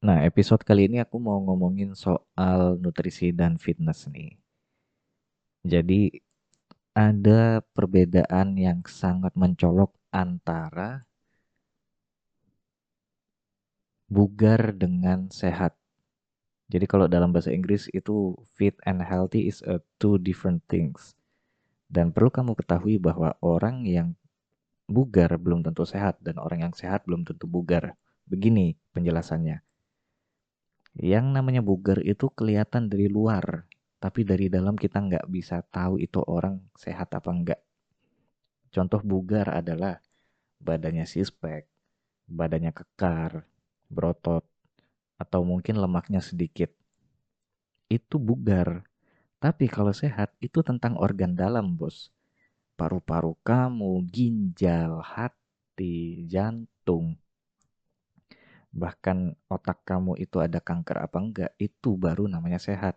Nah, episode kali ini aku mau ngomongin soal nutrisi dan fitness nih. Jadi, ada perbedaan yang sangat mencolok antara bugar dengan sehat. Jadi kalau dalam bahasa Inggris itu fit and healthy is a two different things. Dan perlu kamu ketahui bahwa orang yang bugar belum tentu sehat dan orang yang sehat belum tentu bugar. Begini penjelasannya. Yang namanya bugar itu kelihatan dari luar, tapi dari dalam kita nggak bisa tahu itu orang sehat apa enggak. Contoh bugar adalah badannya sispek, badannya kekar, berotot, atau mungkin lemaknya sedikit. Itu bugar. Tapi kalau sehat itu tentang organ dalam, bos. Paru-paru kamu, ginjal, hati, jantung, bahkan otak kamu itu ada kanker apa enggak, itu baru namanya sehat.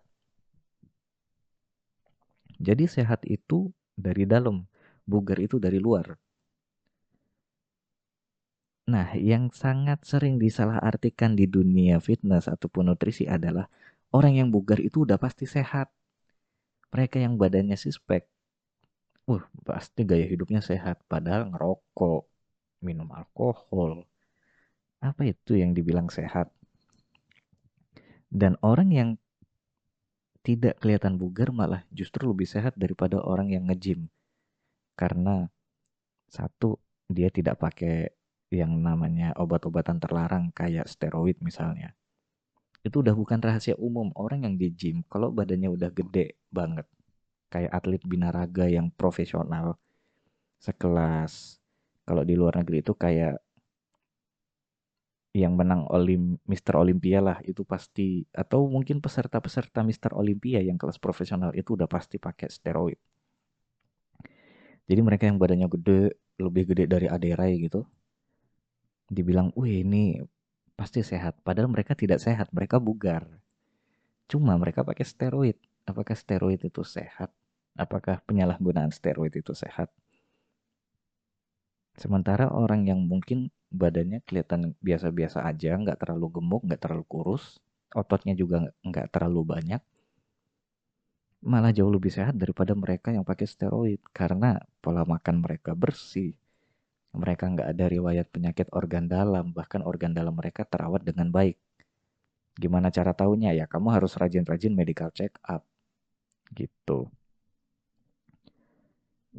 Jadi sehat itu dari dalam, bugar itu dari luar. Nah, yang sangat sering disalahartikan di dunia fitness ataupun nutrisi adalah orang yang bugar itu udah pasti sehat. Mereka yang badannya sispek, uh, pasti gaya hidupnya sehat, padahal ngerokok, minum alkohol, apa itu yang dibilang sehat? Dan orang yang tidak kelihatan bugar malah justru lebih sehat daripada orang yang nge-gym. Karena satu, dia tidak pakai yang namanya obat-obatan terlarang kayak steroid misalnya. Itu udah bukan rahasia umum. Orang yang di gym, kalau badannya udah gede banget, kayak atlet binaraga yang profesional, sekelas, kalau di luar negeri itu kayak yang menang Olim Mister Olympia lah itu pasti atau mungkin peserta-peserta Mister Olympia yang kelas profesional itu udah pasti pakai steroid. Jadi mereka yang badannya gede, lebih gede dari Aderai gitu, dibilang, wih ini pasti sehat. Padahal mereka tidak sehat, mereka bugar. Cuma mereka pakai steroid. Apakah steroid itu sehat? Apakah penyalahgunaan steroid itu sehat? Sementara orang yang mungkin badannya kelihatan biasa-biasa aja, nggak terlalu gemuk, nggak terlalu kurus, ototnya juga nggak terlalu banyak, malah jauh lebih sehat daripada mereka yang pakai steroid karena pola makan mereka bersih. Mereka nggak ada riwayat penyakit organ dalam, bahkan organ dalam mereka terawat dengan baik. Gimana cara tahunya? Ya kamu harus rajin-rajin medical check up. Gitu.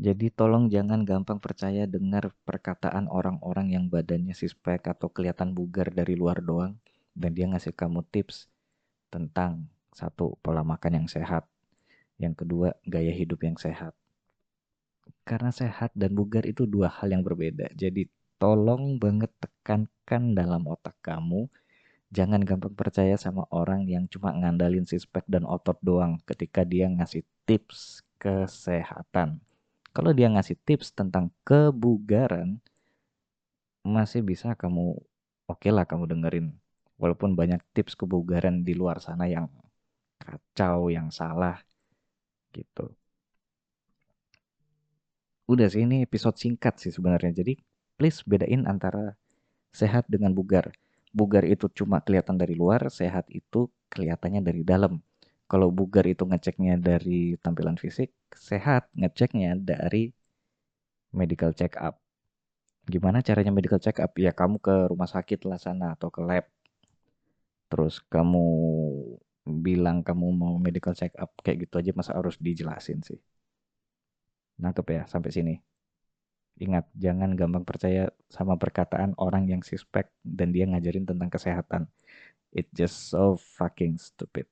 Jadi tolong jangan gampang percaya dengar perkataan orang-orang yang badannya sispek atau kelihatan bugar dari luar doang dan dia ngasih kamu tips tentang satu pola makan yang sehat, yang kedua gaya hidup yang sehat. Karena sehat dan bugar itu dua hal yang berbeda. Jadi tolong banget tekankan dalam otak kamu jangan gampang percaya sama orang yang cuma ngandalin sispek dan otot doang ketika dia ngasih tips kesehatan. Kalau dia ngasih tips tentang kebugaran, masih bisa kamu oke okay lah kamu dengerin. Walaupun banyak tips kebugaran di luar sana yang kacau, yang salah gitu. Udah sih ini episode singkat sih sebenarnya. Jadi please bedain antara sehat dengan bugar. Bugar itu cuma kelihatan dari luar, sehat itu kelihatannya dari dalam. Kalau bugar itu ngeceknya dari tampilan fisik, sehat ngeceknya dari medical check up. Gimana caranya medical check up? Ya kamu ke rumah sakit lah sana atau ke lab. Terus kamu bilang kamu mau medical check up kayak gitu aja masa harus dijelasin sih. Nangkep ya sampai sini. Ingat, jangan gampang percaya sama perkataan orang yang suspek dan dia ngajarin tentang kesehatan. It just so fucking stupid.